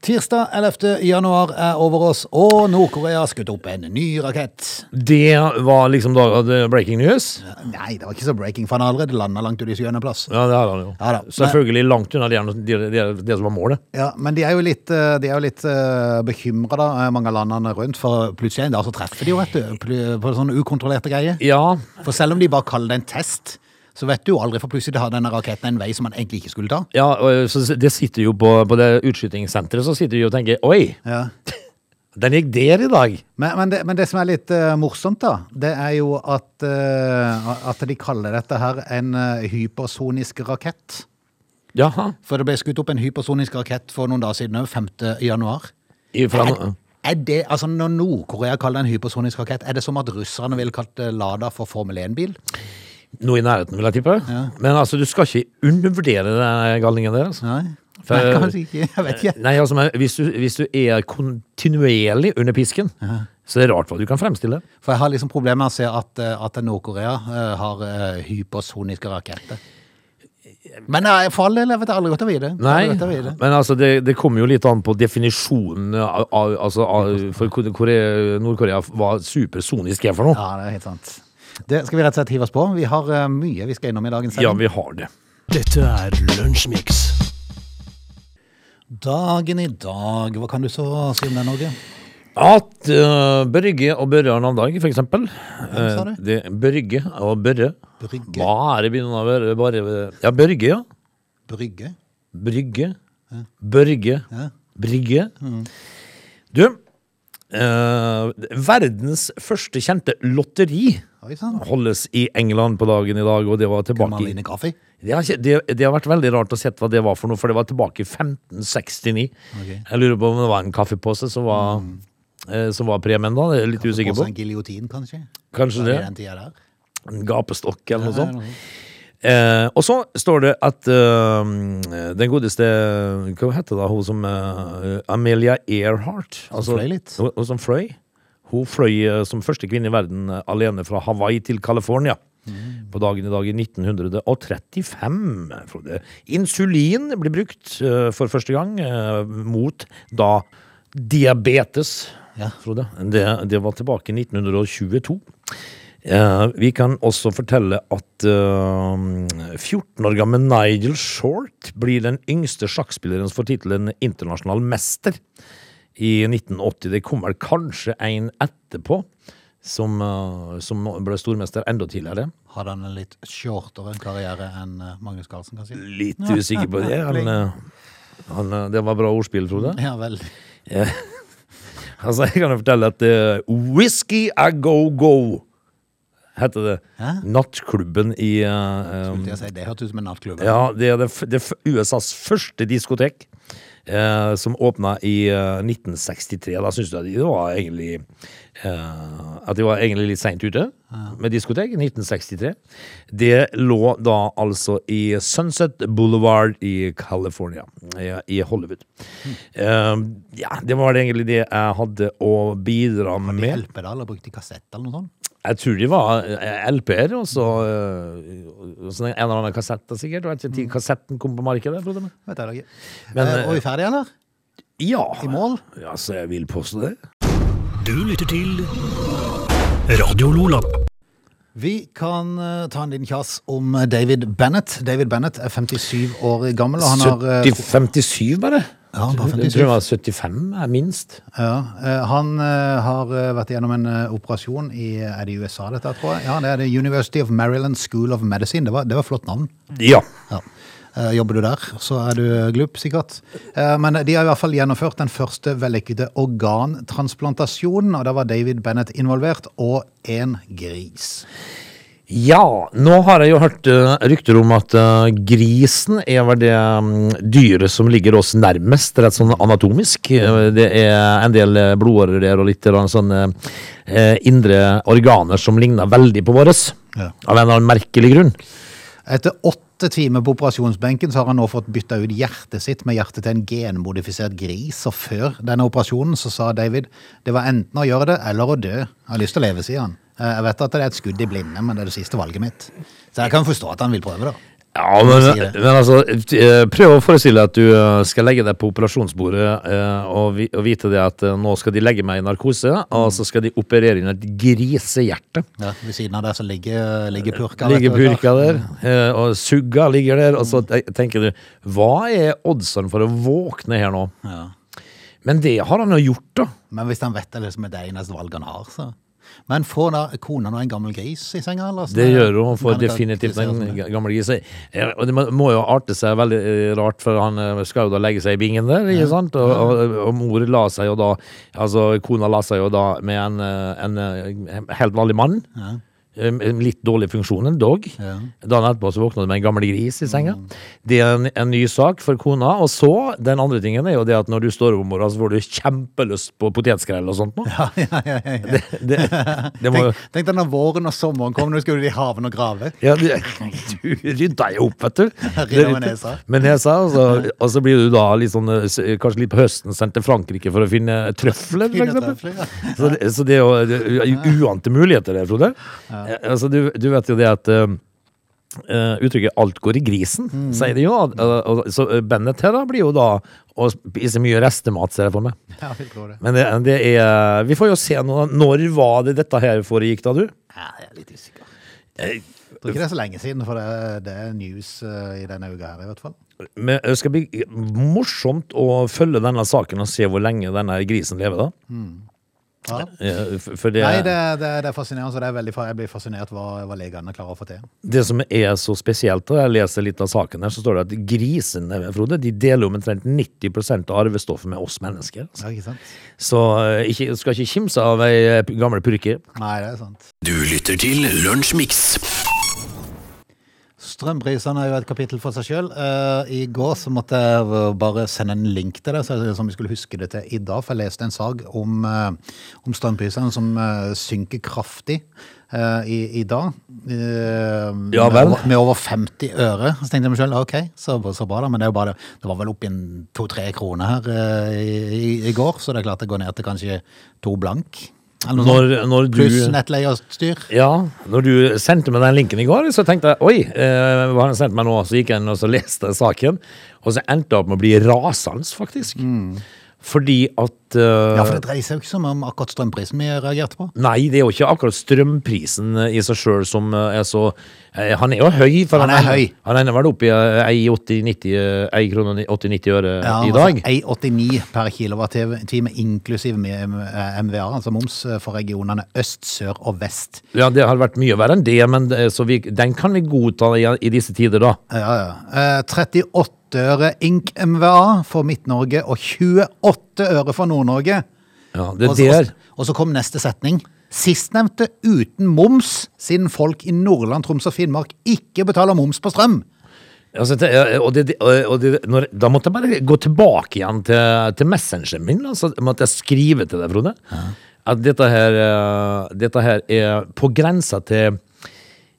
Tirsdag 11. januar er over oss, og Nord-Korea har skutt opp en ny rakett. Det var liksom da breaking news? Nei, det var ikke så breaking, for han har allerede landa langt ute i sjuende plass. Ja, det har han jo. Ja da. Selvfølgelig langt unna det, det, det, det som var målet. Ja, Men de er jo litt, eh, de er jo litt uh, bekymra, eh, mange av landene rundt. For plutselig en dag så treffer de jo, vet du, på sånne ukontrollerte greier. Ja, For selv om de bare kaller det en test, så vet du jo aldri, for plutselig har denne raketten en vei som man egentlig ikke skulle ta. ja og så det sitter jo på, på det utskytingssenteret, så sitter de og tenker Oi, Ja. den gikk der i dag. Men, men, det, men det som er litt uh, morsomt, da, det er jo at, uh, at de kaller dette her en uh, hypersonisk rakett. Jaha. For det ble skutt opp en hypersonisk rakett for noen dager siden òg, 5. januar. Ifra, Er, er det, altså Når Nord-Korea kaller det en hypersonisk rakett, er det som at russerne ville kalt eh, Lada for Formel 1-bil? Noe i nærheten, vil jeg tippe. Men altså, du skal ikke undervurdere den galningen der. Altså. Nei. For- Nei, kanskje ikke. Jeg vet ikke. Nei, altså, men hvis du, hvis du er kontinuerlig under pisken, så er det rart hva du kan fremstille. For jeg har liksom problemer med å se at, eh, at Nord-Korea eh, har eh, hypersoniske raketter. Men for all del, jeg vet aldri godt å vite. Nei, vite. men altså det, det kommer jo litt an på definisjonen av, av, altså, av, for Nord-Korea hva supersonisk er for noe. Ja, det er helt sant. Det skal vi rett og slett hive oss på. Vi har eh, mye vi skal innom i dagens Ja, vi har det. Dette er Lunsjmix. Dagen i dag, hva kan du så si om den, Norge? At uh, Børge og Børre har navnedag, for eksempel. Hvem sa Eh, det? det Børge og Børre. Brygge. Hva er det begynner å være? Bare, ja, Børge, ja. Brygge? Brygge. Børge. Ja. Brygge. Du, uh, verdens første kjente lotteri. Holdes i England på dagen i dag, og det var tilbake i det har, det, det har vært veldig rart å se hva det var for noe, for det var tilbake i 1569. Okay. Jeg lurer på om det var en kaffepose som var, eh, som var premien da, det er jeg litt usikker på. en giljotin, kanskje? Kanskje det. En gapestokk eller noe sånt. Eh, og så står det at uh, den godeste Hva heter det, hun som uh, Amelia Earhart. Altså, fløy litt. Hun, hun som fløy. Hun fløy eh, som første kvinne i verden eh, alene fra Hawaii til California. Mm. På dagen i dag i 1935. Frode. Insulin blir brukt eh, for første gang mot da diabetes. Ja. Frode. Det, det var tilbake i 1922. Eh, vi kan også fortelle at eh, 14 år gammel Nigel Short blir den yngste sjakkspilleren som får tittelen internasjonal mester i 1980. Det kom vel kanskje en etterpå som, eh, som ble stormester enda tidligere. Hadde han en litt shortere karriere enn eh, Magnus Carlsen, kan si? Litt usikker på det. Han, eh, han, det var bra ordspill, Frode. Ja, veldig. Altså, jeg kan jo fortelle at uh, Whisky a go-go heter det. Hæ? Nattklubben i eh, Skulle jeg si, det hørtes ut som en nattklubb. Ja, det er, det, det USAs første diskotek. Eh, som åpna i eh, 1963. Da syns jeg det var egentlig eh, At de var egentlig litt seint ute med diskotek. 1963. Det lå da altså i Sunset Boulevard i California, i, Hollywood. Hollywood. Uh, ja, det var egentlig det jeg hadde å bidra med. Var det hjelper da, eller brukte kassett eller noe sånt? Jeg tror de var eh, LP-er, og så en eller annen kassett, sikkert. Jeg vet ikke når kassetten kom på markedet. Vet jeg ikke. Men, uh, og vi ferdige, eller? Ja. I mål? Ja, så jeg vil påstå det. Du lytter til Radio Lola. Vi kan eh, ta en liten kjass om eh, David Bennett. David Bennett er 57 år gammel, og han har eh, 70, 57, bare? Ja, bare Jeg 57. tror det var 75 er minst. Ja, eh, han eh, har eh, vært gjennom en eh, operasjon i Er det USA, dette, tror jeg? Ja, det er det University of Maryland School of Medicine. Det var, det var flott navn. Ja. Ja. Eh, Jobber du der, så er du glup, sikkert. Eh, Men de har i hvert fall gjennomført den første vellykkede organtransplantasjonen, og da var David Bennett involvert, og en gris. Ja, nå har jeg jo hørt eh, rykter om at grisen er vel det mm, dyret som ligger oss nærmest, rett sånn anatomisk. Det er en del blodårer der og litt sånn sånne indre organer som ligner veldig på våres. Ja. Av en eller annen merkelig grunn. Etter åtte timer på operasjonsbenken så har han nå fått bytta ut hjertet sitt med hjertet til en genmodifisert gris. Og før denne operasjonen så sa David det var enten å gjøre det eller å dø. Jeg har lyst til å leve, sier han. Eh, Jeg vet at det er et skudd i blinde, men det er det siste valget mitt. Så jeg kan forstå at han vil prøve, da. Ja, men, si men altså, eh, prøv å forestille deg at du eh, skal legge deg på operasjonsbordet eh, og, vite det at nå skal de legge meg i narkose, og så skal de operere inn et grisehjerte. Ja, ved siden av der så ligger, ligger purka. Ligger purka der, og sugga ligger der, og så tenker du Hva er oddsene for å våkne her nå? Ja. Men det har han jo gjort, da. Men hvis han vet det liksom er det eneste valget han har, så Men får da kona nå en gammel gris i senga, eller? Det gjør hun. Hun får definitivt en gammel gris. Og det må- jo arte seg veldig eh, rart, for han eh, skal jo da legge seg i bingen der, ikke sant? Og, og, og mor la seg jo da Altså, kona la seg jo da med en, eh, en helt vanlig mann. Ja. Litt dårlig funksjon, en dog. Ja. Dagen etterpå så våkna du med en gammel gris i senga. Det er en, en ny sak for kona. Og så, den andre tingen er jo det at når du står opp om morgenen, så får du kjempelyst på potetskrell og sånt nå. Ja, ja, ja, ja, ja. Det, det, det må Tenk, tenk deg når våren og sommeren kom, nå skulle du i haven og grave. Ja, du, du rydda jo opp, vet du. Rydda med nesa. Med nesa, og så, og så blir du da litt sånn, eh, kanskje litt på høsten sendt til Frankrike for å finne trøfler, for eksempel. ja. Så, det- så det er jo uante muligheter der, Frode. Eh, Altså, du, du vet jo det at eh, uttrykket 'alt går i grisen', Mm. sier de jo. og- Så bandet her da blir jo da å spise mye restemat, ser jeg for meg. Ja, jeg tror det. Men det, det er Vi får jo se nå. Når var det dette her foregikk, da, du? Ja, jeg er litt usikker. Jeg tror ikke det er så lenge siden, for det, det er news i denne uka her, i hvert fall. Men det skal bli morsomt å følge denne saken og se hvor lenge denne grisen lever, da. Ja. For det, Nei, det, det, det er fascinerende. Så det er veldig, jeg blir fascinert hva, hva legene klarer å få til. det som er så spesielt, og jeg leser litt av saken her, så står det at grisene Frode, de deler omtrent 90% av arvestoffet med oss mennesker. Ja, ikke sant? Så eh, ikke, skal ikke kimse av ei eh, gammel purke. Nei, det er sant. Du lytter til Lunsjmix. Strømprisene er jo et kapittel for seg sjøl. I går så måtte jeg bare sende en link til det, så som vi skulle huske det til i dag. For jeg leste en sak om, uh, om strømprisene som uh, synker kraftig eh, i, i dag. Eh, Ja med Med over 50 øre. Så tenkte jeg meg sjøl ok, så, så bra, da. Men det, er jo bare, det var vel oppi to-tre kroner her eh, i, i, i går, så det er klart det går ned til kanskje to blank. Når, når du Pluss nettleierstyr. Ja, når du sendte meg den linken i går, så tenkte jeg oi, eh, hva har han sendt meg nå? Så gikk jeg inn og så leste saken, og så endte jeg opp med å bli rasende, faktisk. Fordi at eh. Ja, for det dreier seg jo ikke så mye om akkurat strømprisen vi reagerte på. Nei, det er jo ikke akkurat strømprisen eh, i seg sjøl som eh, er så Han er jo høy. For Han er høy. Han ender vel opp i eh, ei 80-90 eh, 80-90 øre Ja, i dag. Altså 1,89 per kilowattime inklusiv med MVA, altså moms for regionene øst, sør og vest. Ja, det har vært mye verre enn det, men så vi, den kan vi godta i, i disse tider, da. Ja, ja. Eh, 38 øre ink MVA for Midt-Norge og 28 øre for Nord-Norge. Ja, det Og der Og så kom neste setning. Sistnevnte uten moms, siden folk i Nordland, Troms og Finnmark ikke betaler moms på strøm. Altså, og det, og det, når, da måtte jeg bare gå tilbake igjen til, til messengeren min. Altså, måtte jeg skrive til deg, Frode. At dette her, eh, dette her er på grensa til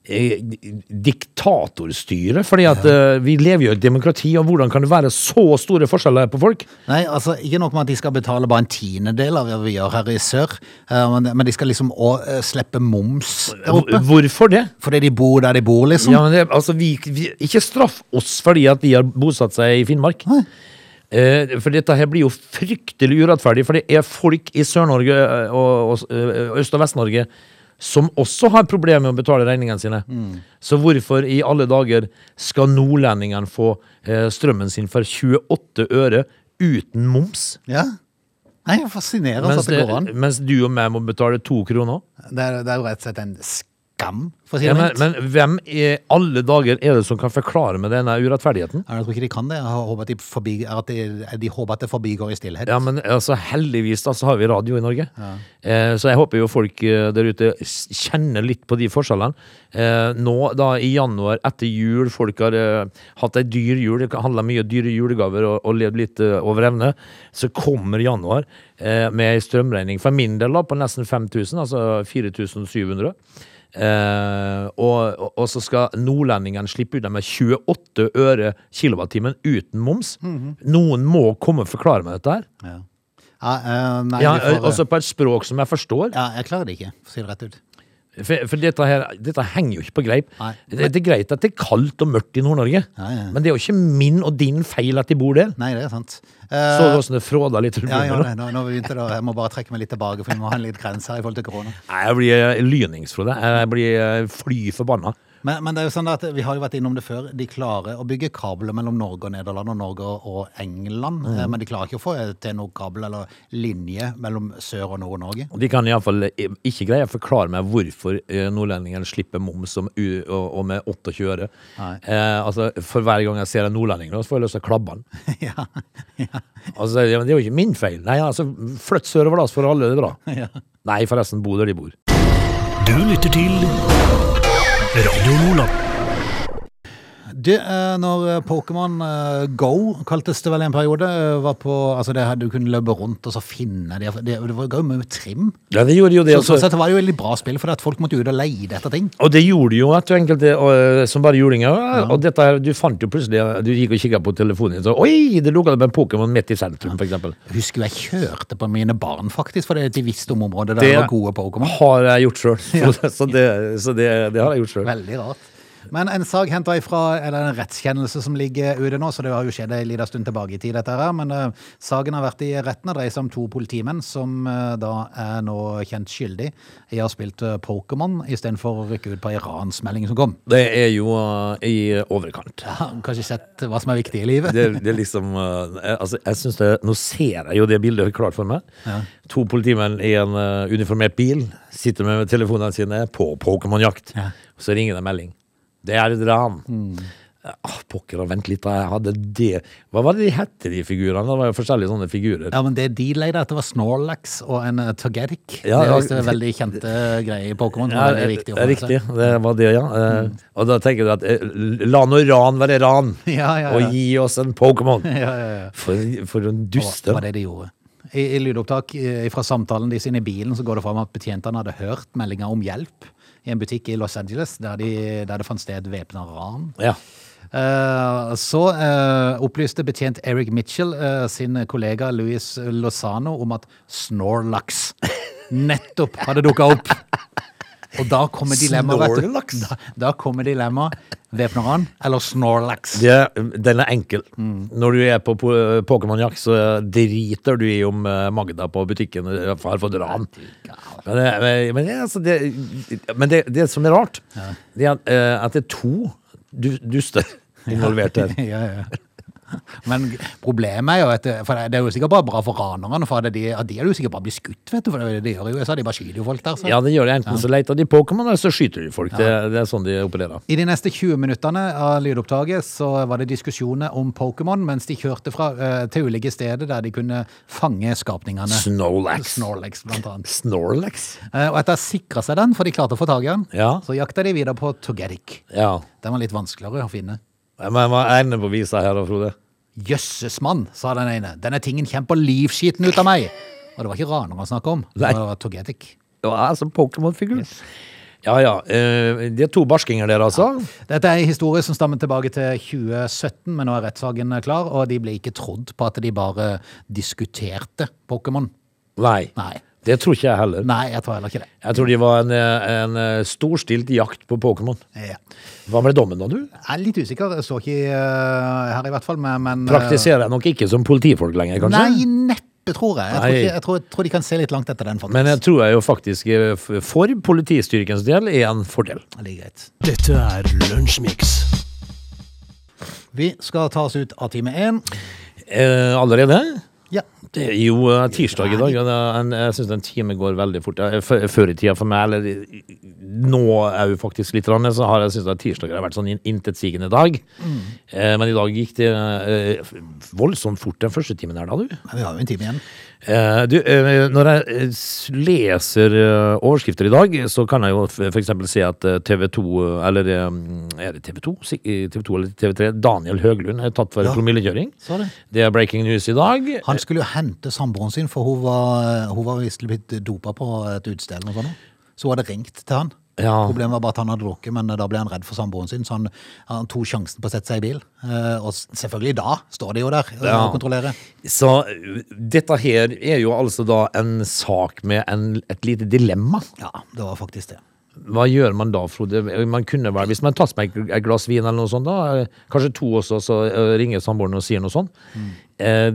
diktatorstyre. Fordi at eh, vi lever jo i et demokrati, og hvordan kan det være så store forskjeller på folk? Nei, altså ikke nok med at de skal betale bare en tiendedel av det vi gjør her i sør, eh, men, de skal liksom òg slippe moms der oppe. Hvorfor det? Fordi de bor der de bor, liksom. Ja, men det, altså, vi, vi, ikke straff oss fordi at de har bosatt seg i Finnmark. Nei. for dette her blir jo fryktelig urettferdig, for det er folk i Sør-Norge eh, og, og eh, Øst- og Vest-Norge som også har problemer med å betale regningene sine. Så hvorfor i alle dager skal nordlendingene få eh, strømmen sin for 28 øre uten moms? Ja. Nei, er fascinerende at det går an. mens du og meg må betale to kroner? Det er, det er jo rett og slett en skam, for å si Ja, det men, mildt. men hvem i alle dager er det som kan forklare med denne urettferdigheten? Jeg tror ikke de kan det. Jeg håper at de, forbi, at de, de håper at det forbigår i stillhet. Ja, men altså, heldigvis da, så har vi radio i Norge. Eh, så jeg håper jo folk eh, der ute kjenner litt på de forskjellene. Eh, nå da i januar etter jul, folk har eh, hatt ei dyr jul, det handler mye om dyre julegaver og, og levd litt over evne, så kommer januar med ei strømregning for min del da, på nesten 5000, altså 4700. Eh, og, og, så skal nordlendingene slippe unna med 28 øre kilowattimen uten moms. Noen må komme og forklare meg dette her. Ja. Ja, uh, nei, Ja, også på et språk som jeg forstår. ja, jeg klarer det ikke, for å si det rett ut. For, for dette, her, dette henger jo ikke på greip. Nei. Det, det er greit at det er kaldt og mørkt i Nord-Norge, men det er jo ikke min og din feil at de bor der. Nei, det er sant. Så Eh, du åssen det fråda litt ja, ja, nei, nå, nå begynte det, jeg må bare trekke meg litt tilbake, for vi må ha en litt grense her i forhold til korona. Nei, jeg blir eh, lynings, Frode. Jeg blir eh, fly forbanna. Men, men det er jo sånn at vi har jo vært innom det før. De klarer å bygge kabler mellom Norge og Nederland og Norge og England, Mm. eh, men de klarer ikke å få til noe kabel eller linje mellom Sør- og Nord-Norge. De kan iallfall ikke greie å forklare meg hvorfor eh, nordlendingene slipper moms om, u, og, og med 28 øre. Eh, altså, for hver gang jeg ser en nordlending, så får jeg lyst til å klabbe han. ja, ja, Altså, det er jo ikke min feil. Nei, altså, Flytt sørover, da, så får alle det bra. ja. Nei, forresten, bo der de bor. Du lytter til Radio Nordland. Det, er når eh, Pokémon eh, Go, kaltes det vel en periode, eh, var på Altså det her du kunne løpe rundt og så finne det, det, det var jo mye trim. Ja, det gjorde jo det. Så, også. så det var jo veldig bra spill, for at folk måtte ut og leide etter ting. Og det gjorde jo at du enkelte og, som bare julinger. Og dette her, du fant jo plutselig Du gikk og kikka på telefonen din, så Oi, det lukka med en Pokémon midt i sentrum. Jeg husker jeg kjørte på mine barn, faktisk, fordi de visste om området der Det- var gode Pokémon. Har jeg gjort sjøl. Så, det, så det, det har jeg gjort sjøl. Veldig rart. Men en sak henta ifra eller en rettskjennelse som ligger ute nå, så det har jo skjedd en liten stund tilbake i tid, dette her. Men uh, saken har vært i retten og dreier seg om to politimenn som uh, da er nå kjent skyldig i å ha spilt uh, Pokémon istedenfor å rykke ut på ei ransmelding som kom. Det er jo uh, i overkant. Ja, kanskje sett hva som er viktig i livet. Det, det er liksom altså, jeg synes det, Nå ser jeg jo det bildet klart for meg. To politimenn i en uniformert bil sitter med telefonene sine på Pokémon-jakt. Ja. Så ringer det en melding. Det er et ran. Ah, pokker, vent litt. Jeg hadde det Hva var det de hette, de figurene? Det var jo forskjellige sånne figurer. Ja, men det de leide etter var Snorlax og en uh, Togetic. Ja, det er en veldig kjente greier i Pokémon. Ja, er viktig det er med riktig. Det var det, ja. Eh, Og da tenker du at uh, la nå ran være ran, Ja, ja, ja. og gi oss en Pokémon. Ja, ja, ja. For, for en Det duste. var det de gjorde. I, i lydopptak eh, fra samtalen de sine i bilen så går det fram at betjentene hadde hørt meldinger om hjelp i en butikk i Los Angeles der, de, der det fant sted væpna ran. Ja. Uh, så uh, opplyste betjent Eric Mitchell uh, sin kollega Louis Lozano om at Snorlax nettopp hadde dukka opp. Og da kommer dilemmaet. Snorlax? Da, da kommer dilemmaet. Væpner han eller Snorlax? Det, den er enkel. Når du er på po- Pokémon-jakt, så driter du i om eh, Magda på butikken eh, har fått ran. Men, det, men, men, det, altså, det, men det, det som er rart, det er at, eh, det er to du, duster involvert her. ja, ja. Men problemet er jo at for det er jo sikkert bare bra for ranerne, for de, de er jo sikkert bare blitt skutt, vet du. For det de gjør jo USA, de bare skyter jo folk der. Så. Ja, det gjør det. Enten så leter de Pokémon, eller så skyter de folk. Det, det er sånn de opererer. I de neste 20 minuttene av lydopptaket så var det diskusjoner om Pokémon mens de kjørte fra, eh, til ulike steder der de kunne fange skapningene. Snorlax. Snorlax, blant annet. Snorlax? Eh, og etter å ha sikra seg den, for de klarte å få tak i den, Ja. så jakta de videre på Togetic. Ja. Den var litt vanskeligere å finne. Men hva er enden på visa her, da, Frode? Jøsses mann, sa den ene. Denne tingen kjemper livskiten ut av meg. Og det var ikke raner han snakka om. Det var Togetic. Ja, altså Pokémon-figur. Ja ja. De er to barskinger dere altså. Dette er en historie som stammer tilbake til 2017, men nå er rettssaken klar, og de ble ikke trodd på at de bare diskuterte Pokémon. Nei. Nei. Det tror ikke jeg heller. Nei, jeg tror heller ikke det. Jeg tror de var en, en storstilt jakt på Pokémon. Ja. Hva ble dommen, da, du? Jeg er litt usikker, jeg så ikke uh, her i hvert fall, men, men eh, Praktiserer jeg nok ikke som politifolk lenger, kanskje? Nei, neppe, tror jeg. Jeg tror, ikke, jeg, tror, jeg tror de kan se litt langt etter den, faktisk. Men jeg tror jeg jo faktisk eh, for politistyrkens del er en fordel. Det er greit. Dette er Lunsjmix. Vi skal ta oss ut av time én. Eh, allerede? Det er jo tirsdag i dag, Ja, en, jeg syns en time går veldig fort. Før i tida for meg, eller nå jo faktisk litt, så har jeg syntes at tirsdager har vært sånn in- intetsigende dag. Eh, men i dag gikk det eh, voldsomt fort den første timen her, da, du. Ja, Vi har jo en time igjen. Eh, du, eh, når jeg eh, leser eh, overskrifter i dag, så kan jeg jo f.eks. se at TV 2, eh, eller er det TV 2? Eh, TV 2 eller TV 3? Daniel Høglund er tatt for Ja. promillekjøring. Det. Det er breaking news i dag. Han skulle jo hente samboeren sin, for hun var, hun var visst blitt dopa på et utested eller noe sånt. Så hun hadde ringt til han. Ja. Problemet var bare at han hadde drukket, men da ble han redd for samboeren sin, så han, han tok sjansen på å sette seg i bil. Eh, og selvfølgelig da står de jo der eh, Ja. og kontrollerer. Så uh, dette her er jo altså da en sak med en, et lite dilemma. Ja, det var faktisk det. Hva gjør man da, Frode? Man kunne vel, Hvis man tar seg et glass vin eller noe sånt, da, eh, kanskje to også, så eh, ringer samboeren og sier noe sånt. Eh,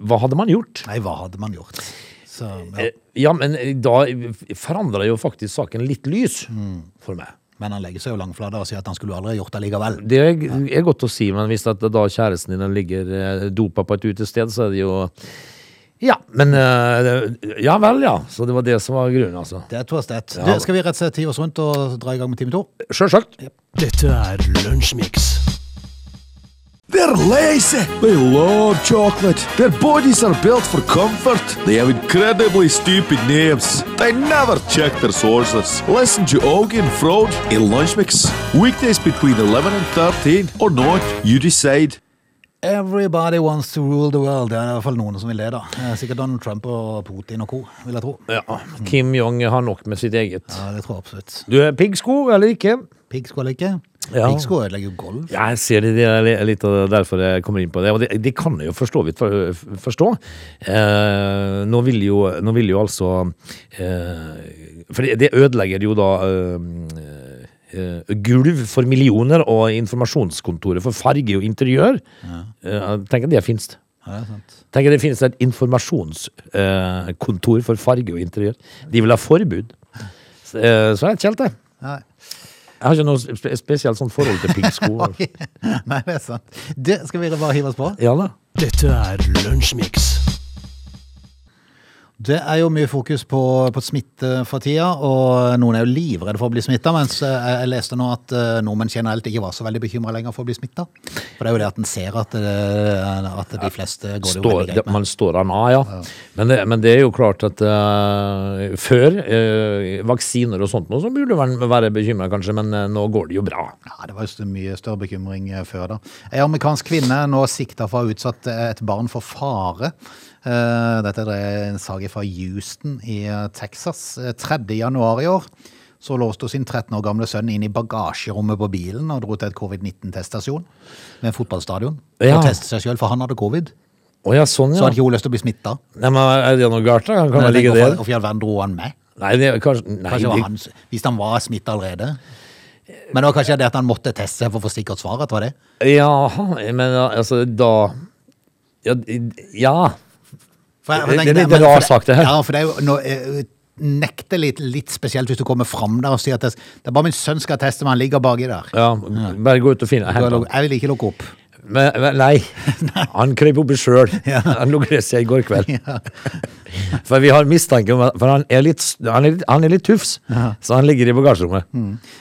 hva hadde man gjort? Nei, hva hadde man gjort? Så, ja. Eh, ja, men da forandra jo faktisk saken litt lys for meg. Men han legger seg jo langflate og sier at han skulle aldri gjort det likevel. Det er, er godt å si, men hvis at da kjæresten din ligger eh, dopa på et utested, så er det jo Ja, men eh, Ja vel, ja. Så det var det som var grunnen, altså. Det er. Ja. Det skal vi rett og slett hive oss rundt og dra i gang med time to? Sjølsagt. Dette er Lunsjmix. They're lazy. They love chocolate. Their bodies are built for comfort. They have incredibly stupid names. They never check their sources. Listen to Augie and Frode in Lunch Mix. Weekdays between 11 and 13 or not, you decide. Everybody wants to rule the world. Det er i hvert fall noen som vil det, da. Eh, Sikkert Donald Trump og Putin og co., vil jeg tro. Ja. Kim Jong har nok med sitt eget. Ja, det tror jeg absolutt. Du er piggsko eller ikke? Piggsko eller ikke? Ja. Riksgård ødelegger jo golf. Ja, jeg ser det, det er litt derfor jeg kommer inn på det. Og det, det kan jeg jo forstå vidt for, forstå. Eh, nå, vil jo, nå vil jo altså eh, For det, det ødelegger jo da eh, eh, gulv for millioner og informasjonskontoret for farge og interiør. Eh, tenk at det finnes. Ja, er. Tenk at det finnes et informasjonskontor eh, for farge og interiør. De vil ha forbud. Så, så er det ikke kjelt, det. Nei. Jeg har ikke noe spe spesielt sånn forhold til piggsko. Nei, det er sant. Det skal vi bare hive oss på. ja da. Dette er Lunsjmix. Det er jo mye fokus på, på smitte for tida, og noen er jo livredde for å bli smitta, mens eh, jeg, leste nå at eh, nordmenn generelt ikke var så veldig bekymra lenger for å bli smitta. For det er jo det at en ser at, det, at de fleste går det jo veldig greit med. man står an av, ja. Men, det, men det er jo klart at uh, før uh, vaksiner og sånt, nå, så burde man være bekymra kanskje, men uh, nå går det jo bra. Ja, Det var jo mye større bekymring eh, før da. En amerikansk kvinne nå sikta for å ha utsatt eh, et barn for fare. Eh, Dette er en sak fra Houston i eh, Texas. Eh, 3. januar i år så låste hun sin 13 år gamle sønn inn i bagasjerommet på bilen og dro til et covid-19-testasjon med en fotballstadion. Ja. Og testet seg selv, for han hadde covid. Oh, ja, sånn, Så hadde ikke hun lyst til å bli smitta. Nei, men er det noe galt, da? Kan man ligge der? Hvorfor i all verden dro han med? Nei, det kanskje Nei, Kanskje det var han, hvis han var smitta allerede? Men det var kanskje det at han måtte teste seg for å få sikkert svar? At det var det? ja, men altså, da Ja. ja. For for Det- tenker- det er litt rar sak, det her. Ja, for det er jo nå, eh, nekter litt, litt spesielt hvis du kommer fram der og sier at det, det er bare min sønn skal teste, men han ligger baki der. ja. Bare gå ut og finne. Jeg vil ikke lukke opp. Men, men nei, han krøp oppi sjøl. Han lå i seg i går kveld. For vi har mistanke om at For han er litt, han er litt, han er litt tufs, så han ligger i bagasjerommet.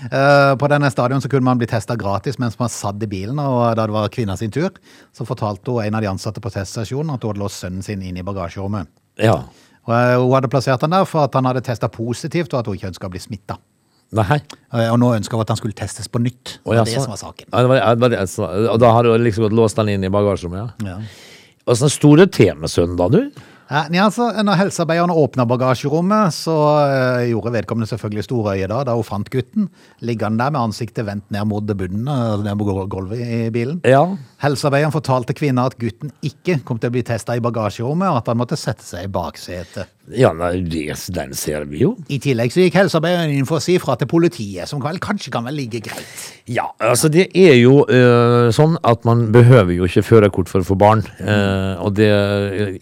Eh, På denne stadion så kunne man bli testa gratis mens man satt i bilen, og da det var kvinna sin tur, så fortalte hun en av de ansatte på teststasjonen at hun hadde låst sønnen sin inn i bagasjerommet. Ja. Og uh, Hun hadde plassert han der for at han hadde testa positivt, og at hun ikke ønska å bli smitta. Nei. Og nå ønska hun at han skulle testes på nytt. Og Det var det som var saken. Ja, det var, det var det, og da har du liksom gått låst den inn i bagasjerommet, ja. Ja. Åssen sto det til med sønnen da, du? Ja, altså, når helsearbeiderne åpna bagasjerommet, så uh, gjorde vedkommende selvfølgelig storøye da, da hun fant gutten. Liggende der med ansiktet vendt ned mot bunnen, altså ned på gul- gulvet i bilen. Ja. Helsearbeideren fortalte kvinna at gutten ikke kom til å bli testa i bagasjerommet, og at han måtte sette seg i baksetet. Ja, nei, det, den ser vi jo. I tillegg så gikk helsearbeideren inn for å si fra til politiet, som vel kanskje kan vel ligge greit. Ja, altså det er jo uh, sånn at man behøver jo ikke førerkort for å få barn. uh, og det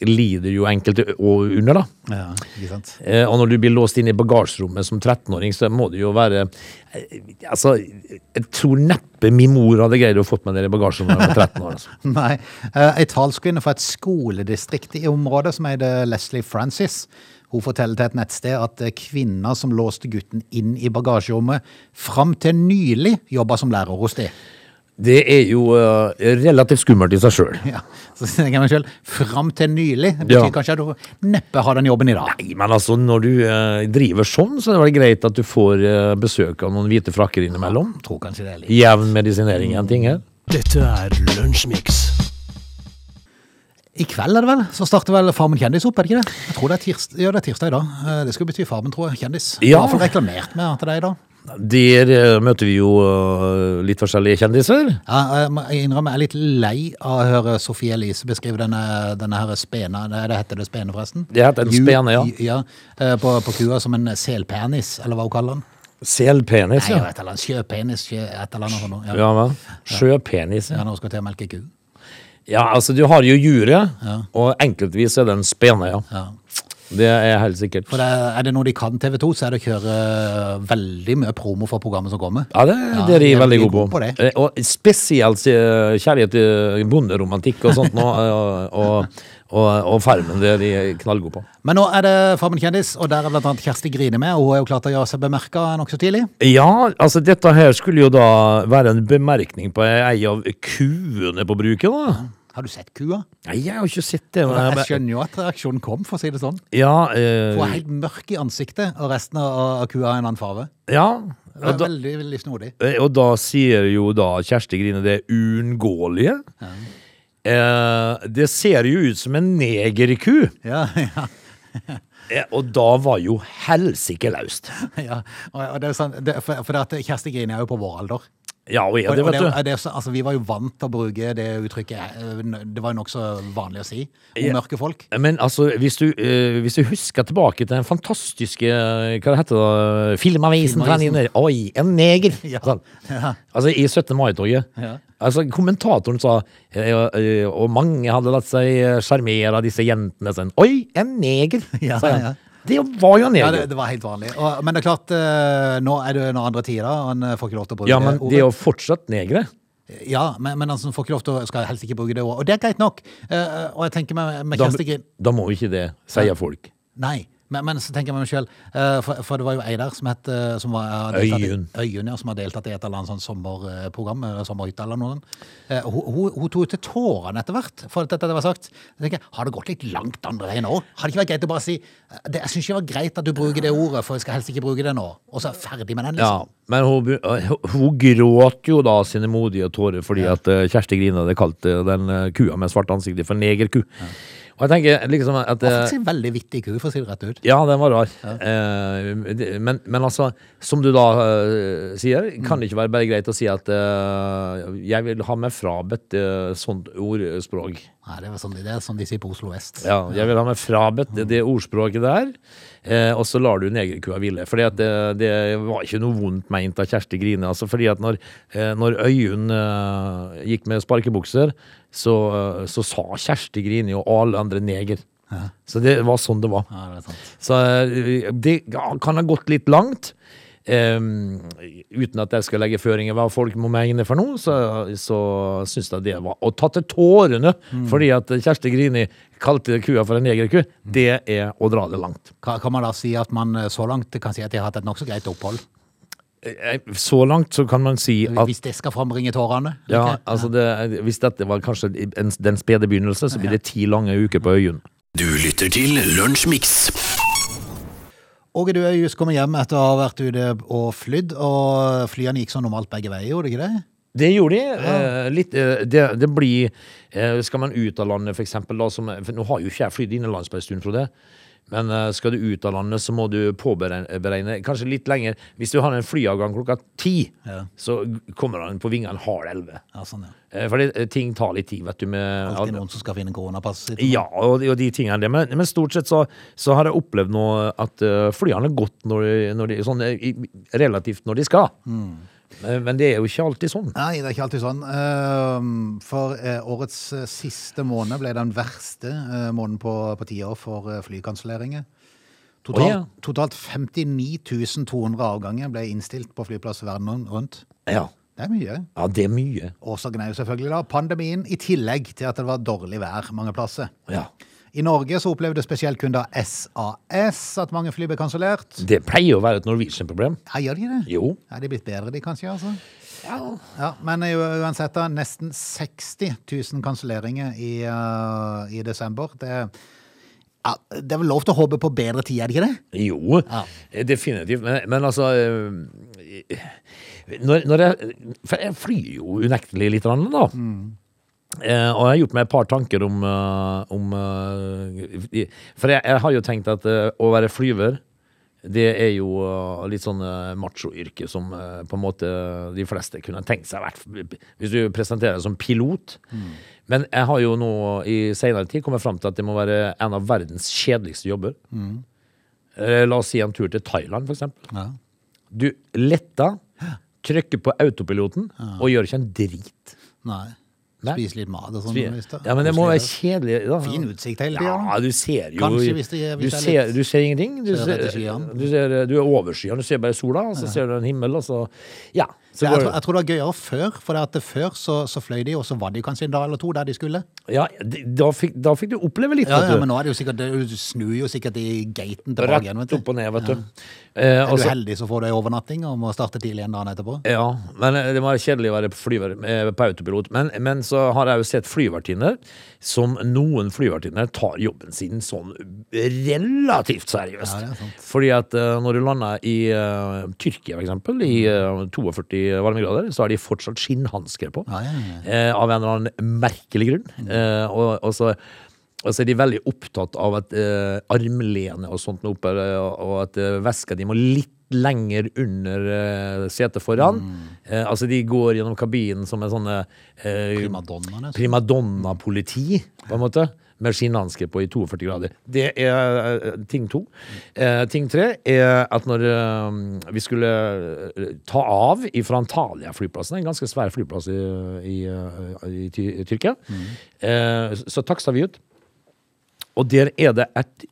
lider jo enkelte og under, da. Ja? Eh, og når du blir låst inn i bagasjerommet som 13-åring, så må det jo være eh, Altså, jeg tror neppe min mor hadde greid å fått meg ned i bagasjerommet da jeg var 13 år. Altså. Nei. Eh, Ei talskvinne fra et skoledistrikt i området som heter Leslie Francis, hun forteller til et nettsted at eh, kvinner som låste gutten inn i bagasjerommet, fram til nylig jobba som lærer hos det. Det er jo uh, relativt skummelt i seg sjøl. Ja, så tenker jeg meg selv, fram til nylig, det betyr Ja. kanskje at du neppe har den jobben i dag. Nei, men altså, når du uh, driver sånn, så er det vel greit at du får uh, besøk av noen hvite frakker innimellom. Tror kanskje det er litt. Jevn medisinering er en ting her. Dette er Lunsjmix. I kveld er det vel, så starter vel Farmen kjendis opp, er det ikke det? Jeg tror det er tirsdag, ja, det er tirsdag i dag. Det skulle bety Farmen, tror jeg, kjendis. Ja. Fall reklamert med til det er i dag. Der eh, møter vi jo eh, litt forskjellige kjendiser. Ja, jeg innrømmer jeg er litt lei av å høre Sofie Elise beskrive denne, denne her spena, det, heter det spene forresten? Det heter en spene, ja. ja eh, på, på kua som en selpenis, eller hva hun kaller den? Selpenis, ja. Nei, et eller annet, sjøpenis, sjø, et eller annet sånt. Ja. Ja. Sjøpenis. Ja, Ja. når hun skal til å melke ku. ja, altså du har jo juryet, og enkeltvis er det en spene, ja. Ja. Det er helt sikkert. For det, er det noe de kan TV 2, så er det å kjøre eh, veldig mye promo for programmet som kommer. Ja, det, det er de ja, veldig gode på. på. Eh, Og spesielt eh, kjærlighet til bonderomantikk og sånt nå, eh, og, og, og Farmen, det er de knallgode på. Men nå er det Farmen kjendis, og der er annet Kjersti Grine med. og Hun er jo klart å gjøre seg bemerka nokså tidlig. Ja, altså dette her skulle jo da være en bemerkning på ei av kuene på bruket, da. Har du sett kua? Nei, jeg har ikke sett det. men Jeg skjønner jo at reaksjonen kom, for å si det sånn. Ja, Hun er eh, helt mørk i ansiktet, og resten av kua har en annen farge. ja. Det er da, veldig, veldig snodig. eh, og da sier jo da Kjersti Grine det uunngåelige. Eh, det ser jo ut som en negerku. Ja, ja, Eh, og da var jo helsike laust. ja. Og, det er sånn, det, for, for Kjersti Grine er jo på vår alder. Ja, og ja, det vet du. det er altså, vi var jo vant til å bruke det uttrykket. eh, Det var jo nokså vanlig å si om mørke folk. Men altså, hvis du, eh, hvis du husker tilbake til den fantastiske eh, Hva det heter det? Filmavisen Filmavisen. Oi, en neger! Ja. Sånn. Ja. Altså, i 17. mai-toget. Ja. Altså, kommentatoren sa Og mange hadde latt seg sjarmere av disse jentene. Sånn. Oi, en neger! Ja, sa han. Det var jo en Ja, det, det var helt vanlig. Og, men det er klart, eh, nå er det noen andre tider, og han eh, får ikke lov til å bruke Ja, men det er jo fortsatt negre. Ja, men, men altså, får ikke lov til å, skal helst ikke bruke det ordet. Og det er greit nok. Eh, og jeg tenker med, med Da, da må ikke det, sier folk. Nei. Men, men så tenker jeg meg selv, eh, for, for det var jo ei der som het eh, som var, i- Øyunn. Øyunn, ja, som har deltatt i et eller annet sånt sommerprogram, sommerhytte eller noe. Eh, hun, hun, hun tok til tårene etter hvert, for at dette var sagt. Jeg tenker, Har det gått litt langt andre veien òg? Har det ikke vært greit å bare si eh, det, Jeg syns ikke det var greit at du bruker det ordet, for jeg skal helst ikke bruke det nå. Og så er jeg ferdig med den, liksom. Ja, men hun, hun gråt jo da sine modige tårer fordi at eh, Kjersti Grine hadde kalt eh, den eh, kua med svart ansikt for negerku. Og jeg tenker liksom at Det var faktisk en veldig vittig ku, for å si det rett ut. Ja, den var rar. Eh, men, men altså, som du da uh, sier, kan det ikke være bare greit å si at uh, jeg vil ha meg frabedt uh, sånt ordspråk. Nei, det, er sånn, det er sånn de sier på Oslo vest. Ja, jeg vil ha meg frabedt det, det ordspråket der, eh, og så lar du negerkua hvile. Fordi det, det var ikke noe vondt meint av Kjersti Grine. Altså fordi at når, eh, når Øyunn eh, gikk med sparkebukser, så, eh, så sa Kjersti Grine og alle andre neger. Så det var sånn det var. Ja, det er sant. Så eh, det kan ha gått litt langt. Em, uten at jeg skal legge føringer hva folk må mene for noe, så, så syns jeg det var Å ta til tårene fordi at Kjersti Grini kalte kua for en negerku, det er å dra det langt. Kan, kan man da si at man eh, så langt kan si at de har hatt et nokså greit opphold? Eh, Så langt så kan man si at Hvis det skal frambringe tårene? ja, altså det, hvis dette var kanskje den spede begynnelse, så blir det ti lange uker på Øyunn. Du lytter til Lunsjmix. Åge, du er just kommet hjem etter å ha vært ute og flydd, og flyene gikk sånn normalt begge veier, gjorde de ikke det? Det gjorde de. Eh, litt, eh, det, det blir eh, Skal man ut av landet, for eksempel, da, som, for nå har jo ikke jeg flydd innenlands på en stund, Frode. Men eh, skal du ut av landet, så må du påberegne kanskje litt lenger. Hvis du har en flyavgang klokka ti, Ja. så kommer han på vingene halv elleve. Ja, sånn, ja. Fordi ting tar litt tid, vet du. Med, Alltid noen som skal finne koronapasset ja, og, de- og de tingene der. Men, men stort sett så, så har jeg opplevd nå at flyene har gått når de, når de, sånn, eh, relativt når de skal. Men, men det er jo ikke alltid sånn. Nei, det er ikke alltid sånn. Ehm, For eh, årets eh, siste måned ble den verste eh, måneden på, på ti år for flykanselleringer. Totalt, oh, ja. totalt 59 200 avganger ble innstilt på flyplass verden rundt. Ja. Det er mye. ja, det er mye. Årsaken er jo selvfølgelig da pandemien, i tillegg til at det var dårlig vær mange plasser. Ja. I Norge så opplevde spesielt kunder SAS at mange fly ble kansellert. Det pleier å være et Norwegian-problem. Ja, gjør de det? Jo. Er de blitt bedre, de kanskje? altså? Ja. Ja, Men uansett, da, nesten 60 000 kanselleringer i, uh, i desember. Det, ja, det er vel lov til å håpe på bedre tid, er det ikke det? Jo, Ja. definitivt. Men, men altså eh, når, når jeg, For jeg flyr jo unektelig litt, da. da. Eh, og jeg har gjort meg et par tanker om, uh, om uh, For jeg, jeg har jo tenkt at uh, å være flyver Det er jo litt sånn machoyrke som på en måte de fleste kunne tenkt seg Hvis du presenterer deg som pilot. Men jeg har jo nå i senere tid kommet fram til at det må være en av verdens kjedeligste jobber. Eh, La oss si en tur til Thailand, eksempel. Ja. Du letter, trykker på autopiloten og gjør ikke en drit. Nei. Nei. Spise litt mat og sånn. Ja, men det må være kjedelig. Da. Fin utsikt hele tida. Ja, du ser jo Kanskje hvis det- hvis du, er ser, du ser ingenting. Du Ser du, ser, du er over skyene, du ser bare sola, og så ser du en himmel, og så Ja. Så jeg, tror, jeg tror det var gøyere før, for før så, så fløy de, og så var de kanskje en dag eller to der de skulle. ja da, fikk, da fikk du oppleve litt, Ja, ja, men nå er det jo sikkert, du snur jo sikkert i gaten tilbake igjen, vet du. opp og ned, vet du. Eh, Er og du så- heldig, så får du ei overnatting og må starte tidlig en dag etterpå. Ja, men eh, det må være kjedelig å være flyver, eh, på autopilot. Men, men så har jeg jo sett flyvertinner som noen flyvertinner tar jobben sin sånn relativt seriøst. Ja. Fordi at eh, når du lander i uh, Tyrkia, for eksempel, i uh, 42 varmegrader, så har de fortsatt skinnhansker på. Ja, ja, eh, av en eller annen merkelig grunn. Eh, og, og, så, og så er de veldig opptatt av at eh, armlene og sånt oppe, eh, og at eh, veska de må litt lenger under eh, setet foran. Eh, altså de går gjennom kabinen som en sånn eh, primadonna-politi, på en måte. Med skinnhanske på i 42 grader. Det er eh, ting to. Eh, ting tre er at når eh, vi skulle ta av fra Antalya-flyplassen, en ganske svær flyplass i, i, i, i, Ty- Tyrkia, eh, så taksta vi ut. Og der er det et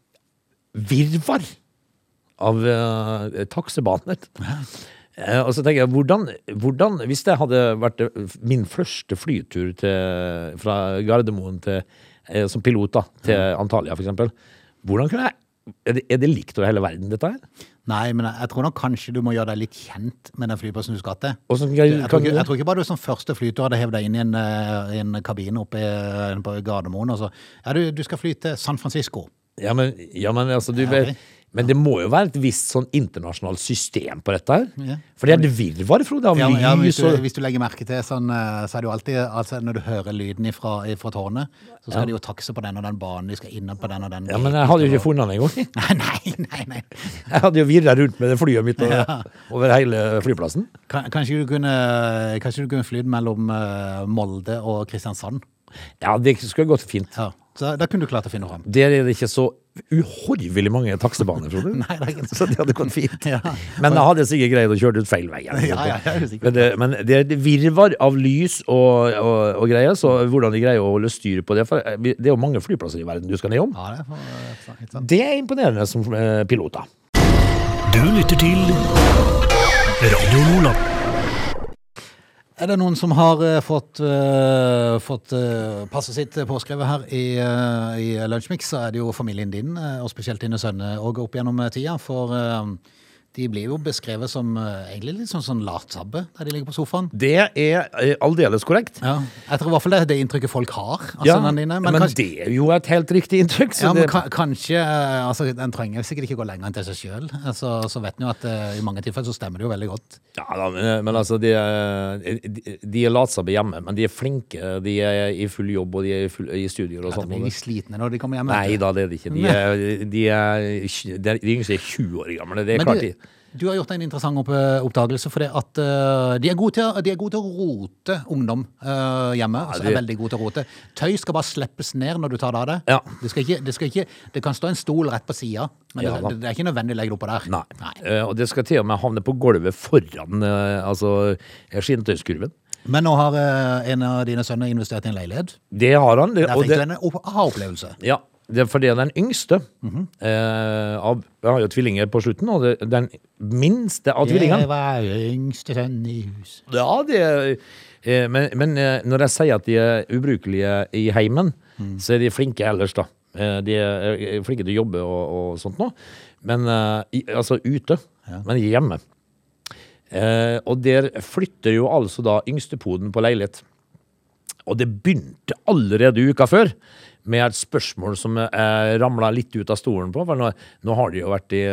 virvar av uh, taksebaner. Og så tenker jeg, hvordan, hvordan Hvis det hadde vært min første flytur til, fra Gardermoen til, som pilot da, til Antalya, eksempel, hvordan kunne jeg er det, er det likt over hele verden, dette her? Nei, men jeg, jeg tror nok kanskje du må gjøre deg litt kjent med den flyplassen du skal til. Jeg ikke, jeg tror ikke bare du som første flytur hadde hevet deg inn i en, eh, en kabine oppe på Gardermoen og så Ja, du, du skal fly til San Francisco. ja, men, ja, men, altså, du, Ja, vet- ok. Men det må jo være et visst sånn internasjonalt system på dette her. Ja. For det er det virvar, Frode, Ja, ja, hvis, du, hvis du legger merke til sånn, eh, så er det jo alltid altså Når du hører lyden fra, tårnet, så skal de jo takse på den og den banen, de skal inn på den og den Ja, men jeg hadde jo ikke funnet den engang. Nei, nei, nei. Jeg hadde jo virra rundt med det flyet mitt over, over hele flyplassen. K Kanskje du kunne, kanskje du kunne flydd mellom eh, Molde og Kristiansand? Ja, det skulle gått fint. Ja, så Da kunne du klart å finne fram. Der er det ikke så uhorvelig mange taksebaner, Frode. Nei, det er ikke Så det hadde gått fint. Ja. Men jeg hadde sikkert greid å kjøre ut feil vei. Ja, ja, men, det, men det er et virvar av lys og, og, og greier, så hvordan de greier å holde styr på det For det er jo mange flyplasser i verden du skal ned om. Ja, det er for- Det er imponerende som piloter. pilot, da. Du lytter til Radio Lola. Er det noen som har uh, fått, uh, fått uh, passet sitt påskrevet her i, uh, i Lunsjmix, så er det jo familien din, og spesielt dine sønner, og opp gjennom tida. For de blir jo beskrevet som eh, egentlig litt sånn, sånn latsabbe der de ligger på sofaen. Det er eh, aldeles korrekt. Ja, Jeg tror i hvert fall det er det inntrykket folk har av Ja, sønnene dine. men, kanskje, det er jo et helt riktig inntrykk. Så ja, men det, ka- kanskje eh, altså, En trenger sikkert ikke gå lenger enn til seg sjøl. Så, så vet en jo at eh, i mange tilfeller så stemmer det jo veldig godt. Ja da, men, men altså, de er, de, de er latsabbe hjemme, men de er flinke. De er i full jobb, og de er i, full, i studier og sånt. de blir blir slitne når de kommer hjem. Nei da, det er de ikke. De, er, de, er, de, er, de yngste er 20 år gamle. Det er Men klart de du har gjort en interessant oppdagelse, for det at uh, de, er gode til, de er gode til å rote ungdom uh, hjemme. altså de- er veldig gode til å rote. Tøy skal bare slippes ned når du tar det av det. Ja. Det, ikke, det, ikke, det kan stå en stol rett på sida, men Ja, det, det er ikke nødvendig å legge det oppå der. Nei. Eh, og det skal til og med havne på gulvet foran altså, skinnetøyskurven. Men nå har en av dine sønner investert i en leilighet. Det har han. Det, Der fikk du en opp- aha-opplevelse. ja, det fordi den yngste Mhm. eh, av, Jeg har jo tvillinger på slutten, og det, den minste av tvillingene Jeg var yngste sønn i huset. Ja, det eh, Men, men eh, når jeg sier at de er ubrukelige i heimen, Mm. så er de flinke ellers, da. Eh, De er er flinke til å jobbe og, og sånt nå. Men eh, i, altså ute. Men hjemme. Eh, og der flytter jo altså da yngstepoden på leilighet. Og det begynte allerede uka før med et spørsmål som jeg ramla litt ut av stolen på. For nå, nå har de jo vært i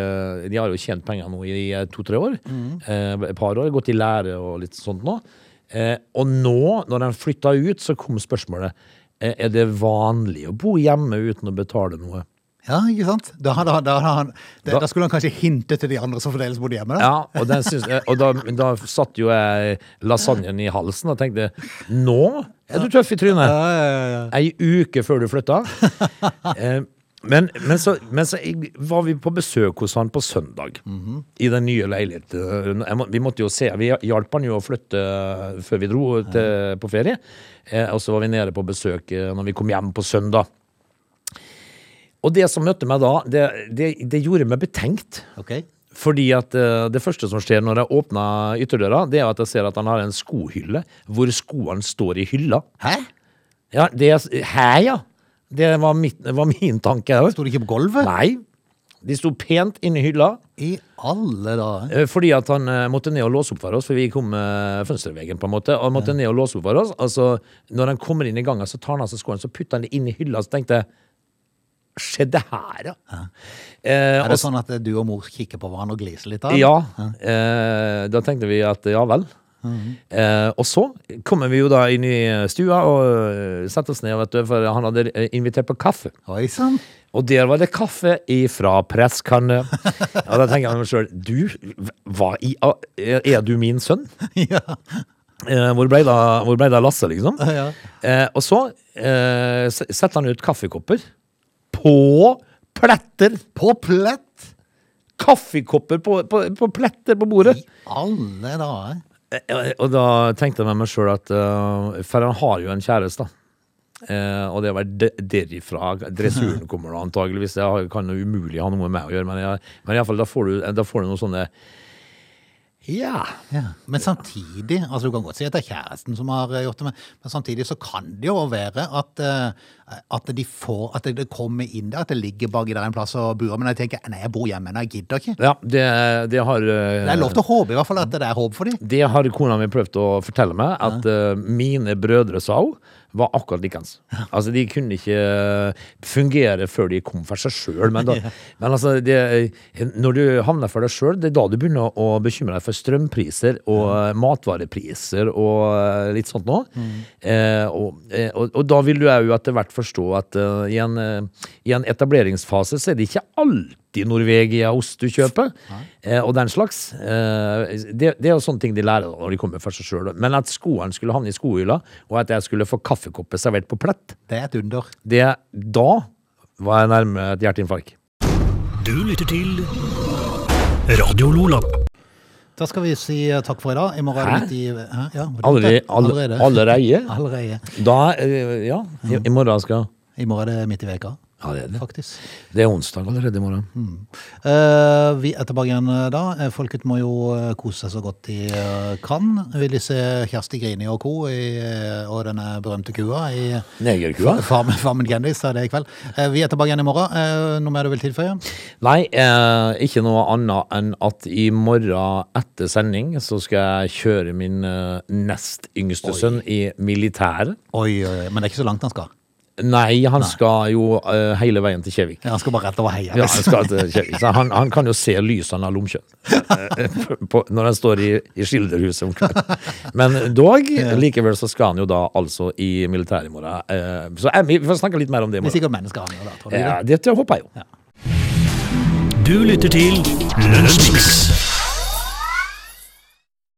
De har jo tjent penger nå i to-tre år. Eh, et par år. Gått i lære og litt sånt nå. Eh, og nå, når de flytta ut, så kom spørsmålet eh, Er det vanlig å bo hjemme uten å betale noe. Ja, ikke sant? Da, da, Da- da skulle han kanskje hinte til de andre som fremdeles bodde hjemme. Da. Ja, og, den syns, og da, satt jo jeg lasagnen i halsen og tenkte Nå er du tøff i trynet! Ja, ja, ja. Ei uke før du flytta. Eh, men, men, så, men så var vi på besøk hos han på søndag. I den nye leiligheten. Må, vi måtte jo se, vi hjalp han jo å flytte før vi dro til, på ferie. Eh, og så var vi nede på besøk eh, når vi kom hjem på søndag. Og det som møtte meg da, det, det, det gjorde meg betenkt. Ok. Fordi at uh, det første som skjer når jeg åpner ytterdøra, det er at jeg ser at han har en skohylle hvor skoene står i hylla. Hæ? Ja, det Hæ, ja! Det var, mitt, var min tanke òg. Sto de ikke på gulvet? Nei. De sto pent inni hylla I alle dager. eh, fordi at han eh, måtte ned og låse opp for oss, for vi kom med fønsterveggen, på en måte. Og han måtte ned og låse opp for oss. Altså, når han kommer inn i gangen, så tar han av seg skoene, så putter han det inn i hylla. Så tenkte jeg Skjedde her, ja? Eh, Er det og, sånn at du og mor kikker på hverandre og gliser litt? av? Ja. Eh, da tenkte vi at ja vel. Eh, og så kommer vi jo da inn i stua og eh, setter oss ned, vet du, for han hadde invitert på kaffe. Oi sann. Og der var det kaffe ifra presskanne. Og da tenker jeg meg sjøl Du, hva i Er du min sønn? ja. Eh, hvor ble det av- Lasse, liksom? Ja. Eh, og så eh, setter han ut kaffekopper. På pletter! På plett! Kaffekopper på, på, på pletter på bordet. I alle dager. Eh, Og da tenkte jeg med meg sjøl at uh, For han har jo en kjæreste, da. Eh, og det var derifra dressuren kommer, da, antageligvis. Det har- kan jo umulig ha noe med meg å gjøre, men, jeg, men i alle fall, da får du, da får du noen sånne Ja. Ja. Men samtidig, altså du kan godt si at det er kjæresten som har eh, gjort det, men, samtidig så kan det jo være at, eh, at de får, at det kommer inn der, at det ligger baki der en plass og buer, men jeg tenker, nei, jeg bor hjemme, jeg gidder ikke. ja det, det har eh, Det er lov til å håpe i hvert fall at det er håp for dem. Det har kona mi prøvd å fortelle meg, at ja. mine brødre sa hun var akkurat likens. Altså, de kunne ikke fungere før de kom for seg sjøl. Men, da, men altså, det, når du havner for deg sjøl, det er da du begynner å bekymre deg for strømpriser og eh, matvarepriser og eh, litt sånt noe. Eh, og, eh, og, og da vil du òg etter hvert forstå at uh, i, en, uh, i en etableringsfase så er det ikke alltid Norvegia-ost du kjøper, uh, og den slags. Eh, det, det er jo sånne ting de lærer da når de kommer for seg sjøl. Men at skoene skulle havne i skohylla, og at jeg skulle få kaffekopper servert på plett, Det er et under. det, da var jeg nærme et hjerteinfarkt. Du lytter til Radio Lola. Da skal vi si eh, takk for i dag. I morgen er det midt i... Hæ? Ja, Allerede? Allerede? Allerede? Allerede. Da, eh, ja, i, i morgen skal I morgen er det midt i veka, Ja, det er det. faktisk. Det er onsdag allerede i morgen. Eh, vi er tilbake igjen eh, da. Eh, Folket må jo kose seg så godt de kan. Vil de se Kjersti Grini og co. Og denne berømte kua i Negerkua? Farmen, Farmen Gendis er det i kveld. Uh, vi er tilbake igjen i morgen. Uh, noe mer du vil tilføye? Nei, ikke noe annet enn at i morgen etter sending så skal jeg kjøre min nest yngste sønn i militæret. Oi, oi, oi, men det er ikke så langt han skal. Nei, han skal jo uh, hele veien til Kjevik. Ja, Han skal bare rett over heia. Ja, han, skal til Kjevik. Så han, han kan jo se lysene av Lomkjønn eh, når han står i, i skilderhuset om kvelden. Men dog, likevel så skal han jo da altså i militæret i morgen. Uh, Så jeg, vi får snakke litt mer om det i Det er sikkert mennesker han gjør da, tror du Ja, det? det håper jeg jo. Du lytter til Lunsjmix.